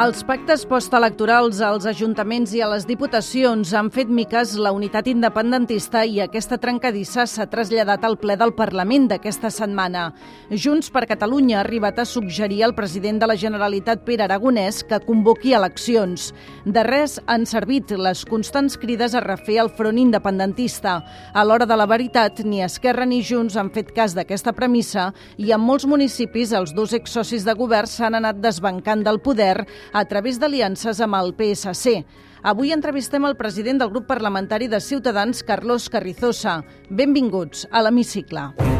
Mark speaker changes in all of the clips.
Speaker 1: Els pactes postelectorals als ajuntaments i a les diputacions han fet miques la unitat independentista i aquesta trencadissa s'ha traslladat al ple del Parlament d'aquesta setmana. Junts per Catalunya ha arribat a suggerir al president de la Generalitat, Pere Aragonès, que convoqui eleccions. De res han servit les constants crides a refer el front independentista. A l'hora de la veritat, ni Esquerra ni Junts han fet cas d'aquesta premissa i en molts municipis els dos exsocis de govern s'han anat desbancant del poder a través d'aliances amb el PSC. Avui entrevistem el president del grup parlamentari de Ciutadans, Carlos Carrizosa. Benvinguts a l'Hemicicle.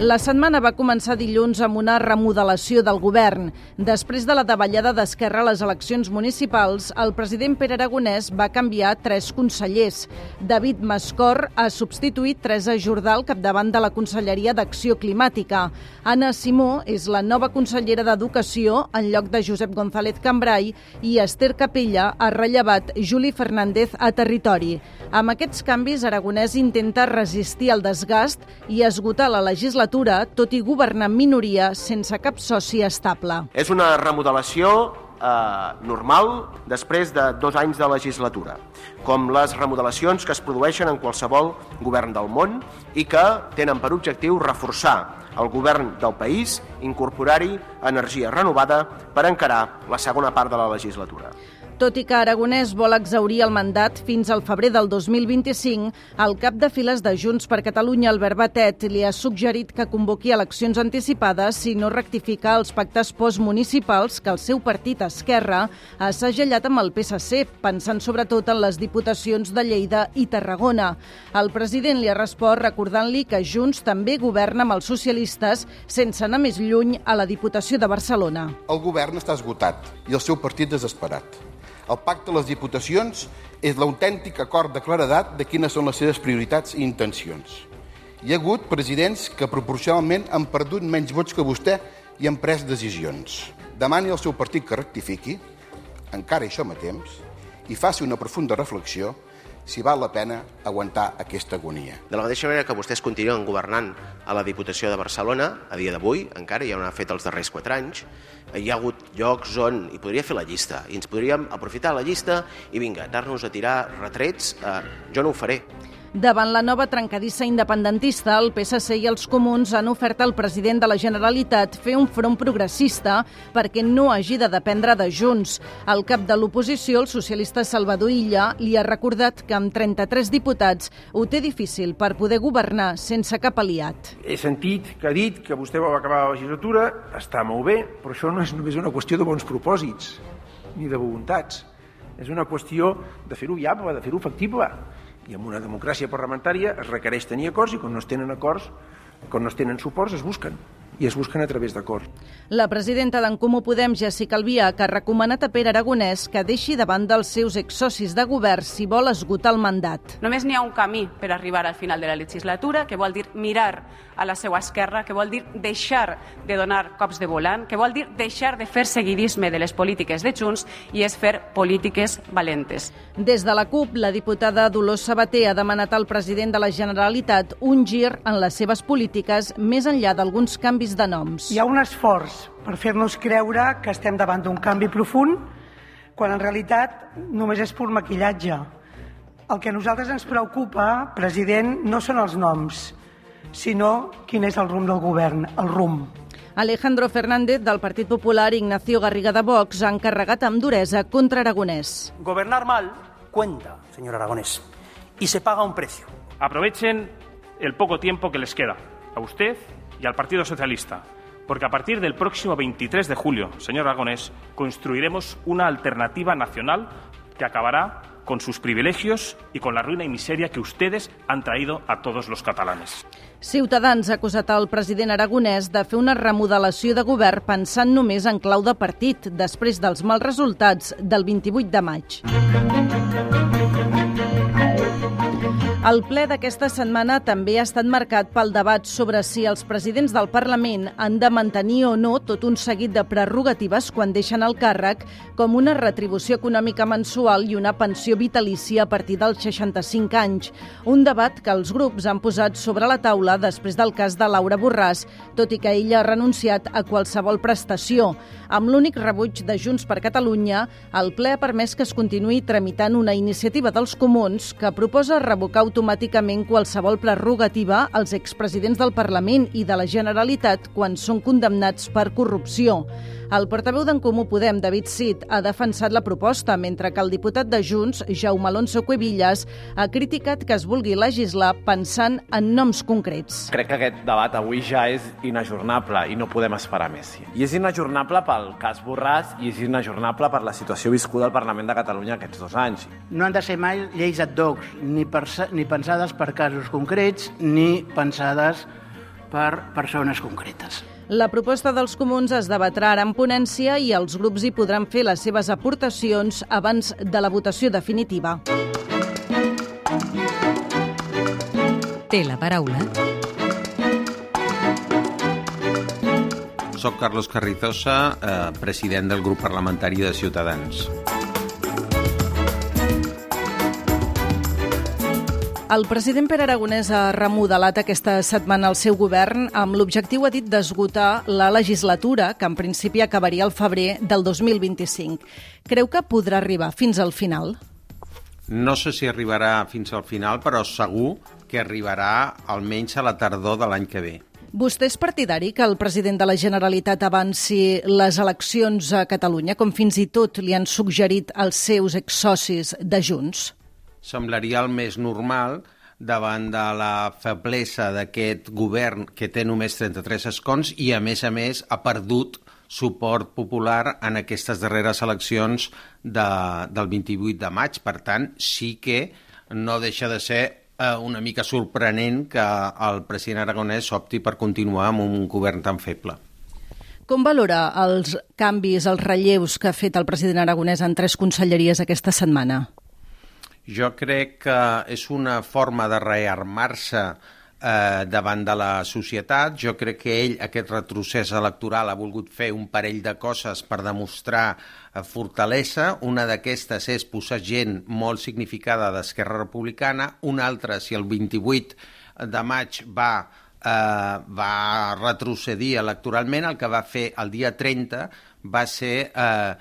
Speaker 1: La setmana va començar dilluns amb una remodelació del govern. Després de la davallada d'Esquerra a les eleccions municipals, el president Pere Aragonès va canviar tres consellers. David Mascor ha substituït Teresa Jordà al capdavant de la Conselleria d'Acció Climàtica. Anna Simó és la nova consellera d'Educació en lloc de Josep González Cambrai i Esther Capella ha rellevat Juli Fernández a Territori. Amb aquests canvis, Aragonès intenta resistir el desgast i esgotar la legislatura legislatura, tot i governar en minoria sense cap soci estable.
Speaker 2: És una remodelació eh, normal després de dos anys de legislatura, com les remodelacions que es produeixen en qualsevol govern del món i que tenen per objectiu reforçar el govern del país, incorporar-hi energia renovada per encarar la segona part de la legislatura.
Speaker 1: Tot i que Aragonès vol exaurir el mandat fins al febrer del 2025, el cap de files de Junts per Catalunya, Albert Batet, li ha suggerit que convoqui eleccions anticipades si no rectifica els pactes postmunicipals que el seu partit Esquerra ha segellat amb el PSC, pensant sobretot en les diputacions de Lleida i Tarragona. El president li ha respost recordant-li que Junts també governa amb els socialistes sense anar més lluny a la Diputació de Barcelona.
Speaker 3: El govern està esgotat i el seu partit desesperat. El pacte de les diputacions és l'autèntic acord de claredat de quines són les seves prioritats i intencions. Hi ha hagut presidents que proporcionalment han perdut menys vots que vostè i han pres decisions. Demani al seu partit que rectifiqui, encara hi som a temps, i faci una profunda reflexió si val la pena aguantar aquesta agonia.
Speaker 2: De la mateixa manera que vostès continuen governant a la Diputació de Barcelona, a dia d'avui, encara ja ho han fet els darrers quatre anys, hi ha hagut llocs on hi podria fer la llista i ens podríem aprofitar la llista i vinga, anar-nos a tirar retrets, eh, jo no ho faré.
Speaker 1: Davant la nova trencadissa independentista, el PSC i els comuns han ofert al president de la Generalitat fer un front progressista perquè no hagi de dependre de Junts. El cap de l'oposició, el socialista Salvador Illa, li ha recordat que amb 33 diputats ho té difícil per poder governar sense cap aliat.
Speaker 4: He sentit que ha dit que vostè va acabar la legislatura, està molt bé, però això no és només una qüestió de bons propòsits ni de voluntats. És una qüestió de fer-ho viable, de fer-ho factible i en una democràcia parlamentària es requereix tenir acords i quan no es tenen acords, quan no es tenen suports, es busquen i es busquen a través d'acords.
Speaker 1: La presidenta d'en Comú Podem, Jessica Albiach, ha recomanat a Pere Aragonès que deixi davant dels seus exsocis de govern si vol esgotar el mandat.
Speaker 5: Només n'hi ha un camí per arribar al final de la legislatura, que vol dir mirar a la seva esquerra, que vol dir deixar de donar cops de volant, que vol dir deixar de fer seguidisme de les polítiques de Junts i és fer polítiques valentes.
Speaker 1: Des de la CUP, la diputada Dolors Sabater ha demanat al president de la Generalitat un gir en les seves polítiques més enllà d'alguns canvis canvis de noms.
Speaker 6: Hi ha un esforç per fer-nos creure que estem davant d'un canvi profund, quan en realitat només és pur maquillatge. El que a nosaltres ens preocupa, president, no són els noms, sinó quin és el rumb del govern, el rumb.
Speaker 1: Alejandro Fernández, del Partit Popular, Ignacio Garriga de Vox, han carregat amb duresa contra Aragonès.
Speaker 7: Gobernar mal cuenta, señor Aragonés, y se paga un precio.
Speaker 8: Aprovechen el poco tiempo que les queda a usted y al Partido Socialista, porque a partir del próximo 23 de julio, señor Aragonés, construiremos una alternativa nacional que acabará con sus privilegios y con la ruïna i misèria que ustedes han traído a todos los catalanes.
Speaker 1: Ciutadans ha acusat al president aragonès de fer una remodelació de govern pensant només en clau de partit després dels mals resultats del 28 de maig. El ple d'aquesta setmana també ha estat marcat pel debat sobre si els presidents del Parlament han de mantenir o no tot un seguit de prerrogatives quan deixen el càrrec, com una retribució econòmica mensual i una pensió vitalícia a partir dels 65 anys. Un debat que els grups han posat sobre la taula després del cas de Laura Borràs, tot i que ella ha renunciat a qualsevol prestació. Amb l'únic rebuig de Junts per Catalunya, el ple ha permès que es continuï tramitant una iniciativa dels comuns que proposa revocar automàticament qualsevol prerrogativa als expresidents del Parlament i de la Generalitat quan són condemnats per corrupció. El portaveu d'en Comú Podem, David Cid, ha defensat la proposta, mentre que el diputat de Junts, Jaume Alonso Cuevillas, ha criticat que es vulgui legislar pensant en noms concrets.
Speaker 9: Crec que aquest debat avui ja és inajornable i no podem esperar més. I és inajornable pel cas Borràs i és inajornable per la situació viscuda al Parlament de Catalunya aquests dos anys.
Speaker 10: No han de ser mai lleis ad hoc, ni, ni pensades per casos concrets, ni pensades per persones concretes.
Speaker 1: La proposta dels comuns es debatrà ara en ponència i els grups hi podran fer les seves aportacions abans de la votació definitiva.
Speaker 11: Té la paraula.
Speaker 12: Soc Carlos Carrizosa, eh, president del grup parlamentari de Ciutadans.
Speaker 1: El president Pere Aragonès ha remodelat aquesta setmana el seu govern amb l'objectiu, ha dit, d'esgotar la legislatura, que en principi acabaria al febrer del 2025. Creu que podrà arribar fins al final?
Speaker 12: No sé si arribarà fins al final, però segur que arribarà almenys a la tardor de l'any que ve.
Speaker 1: Vostè és partidari que el president de la Generalitat avanci les eleccions a Catalunya, com fins i tot li han suggerit els seus exsocis de Junts?
Speaker 12: Semblaria el més normal davant de la feblesa d'aquest govern que té només 33 escons i, a més a més, ha perdut suport popular en aquestes darreres eleccions de, del 28 de maig. Per tant, sí que no deixa de ser eh, una mica sorprenent que el president aragonès opti per continuar amb un govern tan feble.
Speaker 1: Com valora els canvis, els relleus que ha fet el president aragonès en tres conselleries aquesta setmana?
Speaker 12: Jo crec que és una forma de rearmar-se eh, davant de la societat. Jo crec que ell, aquest retrocés electoral, ha volgut fer un parell de coses per demostrar eh, fortalesa. Una d'aquestes és posar gent molt significada d'Esquerra Republicana. Una altra, si el 28 de maig va eh, va retrocedir electoralment, el que va fer el dia 30 va ser eh,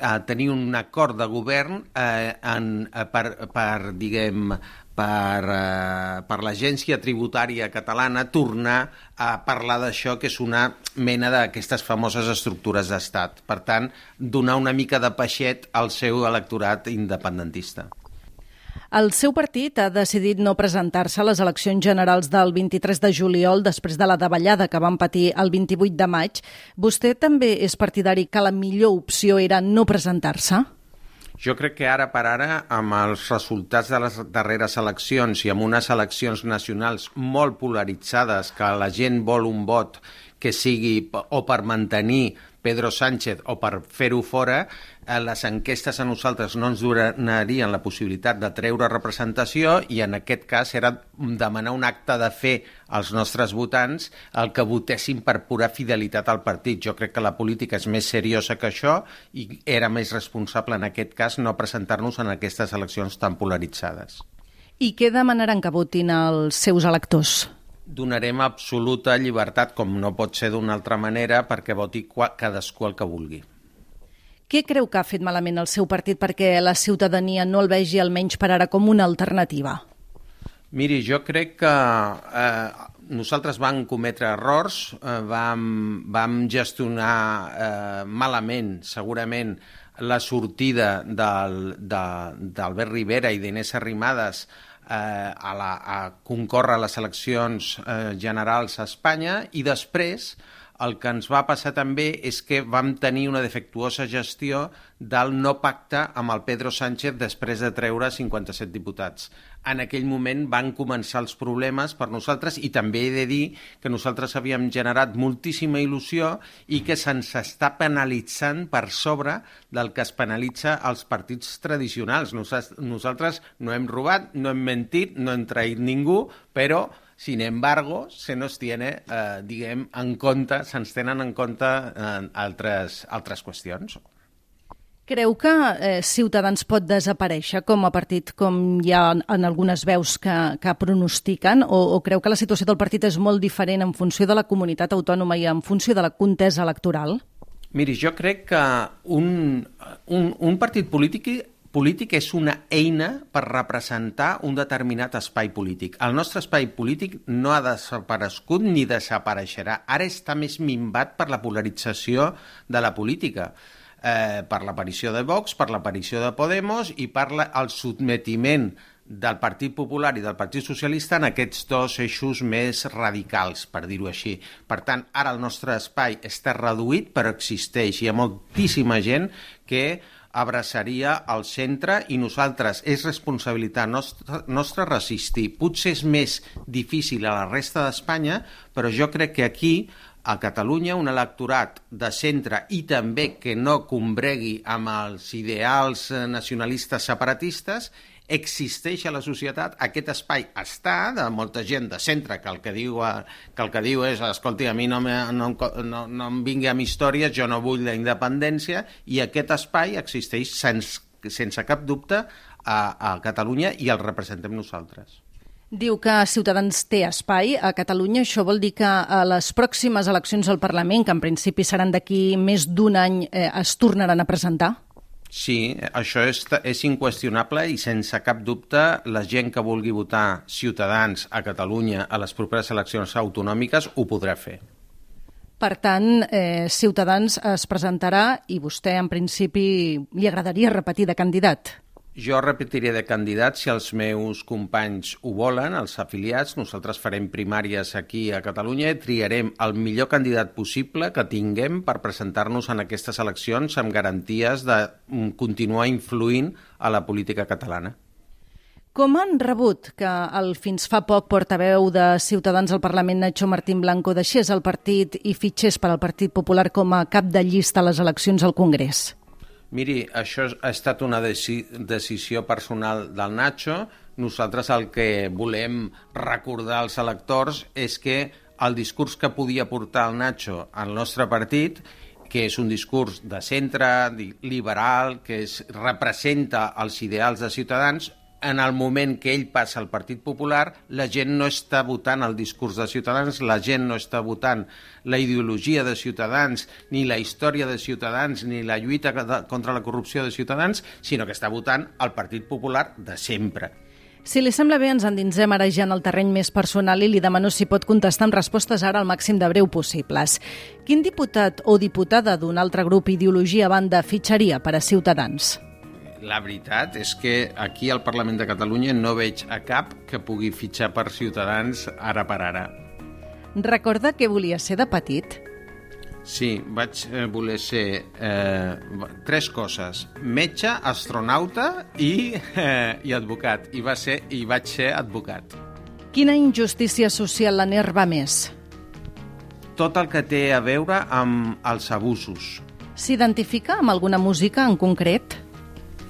Speaker 12: a tenir un acord de govern eh, en, eh, per, per, diguem, per, eh, per l'agència tributària catalana tornar a parlar d'això, que és una mena d'aquestes famoses estructures d'estat. Per tant, donar una mica de peixet al seu electorat independentista.
Speaker 1: El seu partit ha decidit no presentar-se a les eleccions generals del 23 de juliol després de la davallada que van patir el 28 de maig. Vostè també és partidari que la millor opció era no presentar-se?
Speaker 12: Jo crec que ara per ara, amb els resultats de les darreres eleccions i amb unes eleccions nacionals molt polaritzades, que la gent vol un vot que sigui o per mantenir Pedro Sánchez o per fer-ho fora, eh, les enquestes a nosaltres no ens donarien la possibilitat de treure representació i en aquest cas era demanar un acte de fer als nostres votants el que votessin per pura fidelitat al partit. Jo crec que la política és més seriosa que això i era més responsable en aquest cas no presentar-nos en aquestes eleccions tan polaritzades.
Speaker 1: I què demanaran que votin els seus electors?
Speaker 12: Donarem absoluta llibertat, com no pot ser d'una altra manera, perquè voti cadascú el que vulgui.
Speaker 1: Què creu que ha fet malament el seu partit perquè la ciutadania no el vegi almenys per ara com una alternativa?
Speaker 12: Miri, jo crec que eh, nosaltres vam cometre errors, eh, vam, vam gestionar eh, malament, segurament, la sortida d'Albert Rivera i d'Inés Arrimadas eh, a, la, a concórrer a les eleccions eh, generals a Espanya i després el que ens va passar també és que vam tenir una defectuosa gestió del no pacte amb el Pedro Sánchez després de treure 57 diputats. En aquell moment van començar els problemes per nosaltres i també he de dir que nosaltres havíem generat moltíssima il·lusió i que se'ns està penalitzant per sobre del que es penalitza als partits tradicionals. Nosaltres no hem robat, no hem mentit, no hem traït ningú, però sin embargo, se nos tiene, eh, diguem, en compte, se'ns tenen en compte eh, altres, altres qüestions.
Speaker 1: Creu que eh, Ciutadans pot desaparèixer com a partit, com hi ha en, en algunes veus que, que pronostiquen, o, o creu que la situació del partit és molt diferent en funció de la comunitat autònoma i en funció de la contesa electoral?
Speaker 12: Miri, jo crec que un, un, un partit polític polític és una eina per representar un determinat espai polític. El nostre espai polític no ha desaparegut ni desapareixerà. Ara està més minvat per la polarització de la política. Eh, per l'aparició de Vox, per l'aparició de Podemos i per la, el sotmetiment del Partit Popular i del Partit Socialista en aquests dos eixos més radicals, per dir-ho així. Per tant, ara el nostre espai està reduït, però existeix. Hi ha moltíssima gent que abraçaria al centre i nosaltres és responsabilitat nostra, nostra resistir. Potser és més difícil a la resta d'Espanya, però jo crec que aquí a Catalunya un electorat de centre i també que no combregui amb els ideals nacionalistes separatistes existeix a la societat, aquest espai està de molta gent de centre que el que diu, que el que diu és escolti, a mi no, me, no, no, no em vingui amb històries, jo no vull la independència i aquest espai existeix sense, sense cap dubte a, a Catalunya i el representem nosaltres.
Speaker 1: Diu que Ciutadans té espai a Catalunya. Això vol dir que a les pròximes eleccions al Parlament, que en principi seran d'aquí més d'un any, eh, es tornaran a presentar?
Speaker 12: Sí, això és, és inqüestionable i sense cap dubte la gent que vulgui votar Ciutadans a Catalunya a les properes eleccions autonòmiques ho podrà fer.
Speaker 1: Per tant, eh, Ciutadans es presentarà i vostè, en principi, li agradaria repetir de candidat?
Speaker 12: Jo repetiré de candidat si els meus companys ho volen, els afiliats. Nosaltres farem primàries aquí a Catalunya i triarem el millor candidat possible que tinguem per presentar-nos en aquestes eleccions amb garanties de mm, continuar influint a la política catalana.
Speaker 1: Com han rebut que el fins fa poc portaveu de Ciutadans al Parlament, Nacho Martín Blanco, deixés el partit i fitxés per al Partit Popular com a cap de llista a les eleccions al Congrés?
Speaker 12: Miri, això ha estat una deci decisió personal del Nacho. Nosaltres el que volem recordar als electors és que el discurs que podia portar el Nacho al nostre partit que és un discurs de centre, liberal, que es representa els ideals de Ciutadans, en el moment que ell passa al Partit Popular, la gent no està votant el discurs de Ciutadans, la gent no està votant la ideologia de Ciutadans, ni la història de Ciutadans, ni la lluita contra la corrupció de Ciutadans, sinó que està votant el Partit Popular de sempre.
Speaker 1: Si li sembla bé, ens endinsem ara ja en el terreny més personal i li demano si pot contestar amb respostes ara al màxim de breu possibles. Quin diputat o diputada d'un altre grup ideologia banda fitxaria per a Ciutadans?
Speaker 12: La veritat és que aquí al Parlament de Catalunya no veig a cap que pugui fitxar per Ciutadans ara per ara.
Speaker 1: Recorda que volia ser de petit?
Speaker 12: Sí, vaig eh, voler ser eh, tres coses. Metge, astronauta i, eh, i advocat. I, va ser, I vaig ser advocat.
Speaker 1: Quina injustícia social l'enerva més?
Speaker 12: Tot el que té a veure amb els abusos.
Speaker 1: S'identifica amb alguna música en concret?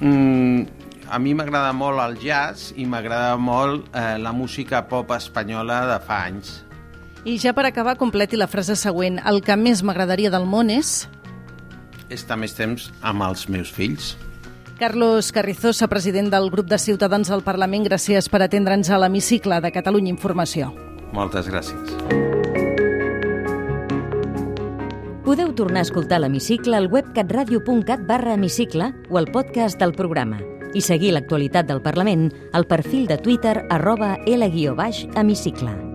Speaker 12: Mm, a mi m'agrada molt el jazz i m'agrada molt eh, la música pop espanyola de fa anys.
Speaker 1: I ja per acabar, completi la frase següent. El que més m'agradaria del món és...
Speaker 12: Estar més temps amb els meus fills.
Speaker 1: Carlos Carrizosa, president del grup de Ciutadans al Parlament, gràcies per atendre'ns a l'hemicicle de Catalunya Informació.
Speaker 12: Moltes gràcies.
Speaker 11: Podeu tornar a escoltar l'hemicicle al web catradio.cat barra hemicicle o al podcast del programa i seguir l'actualitat del Parlament al perfil de Twitter arroba L-hemicicle.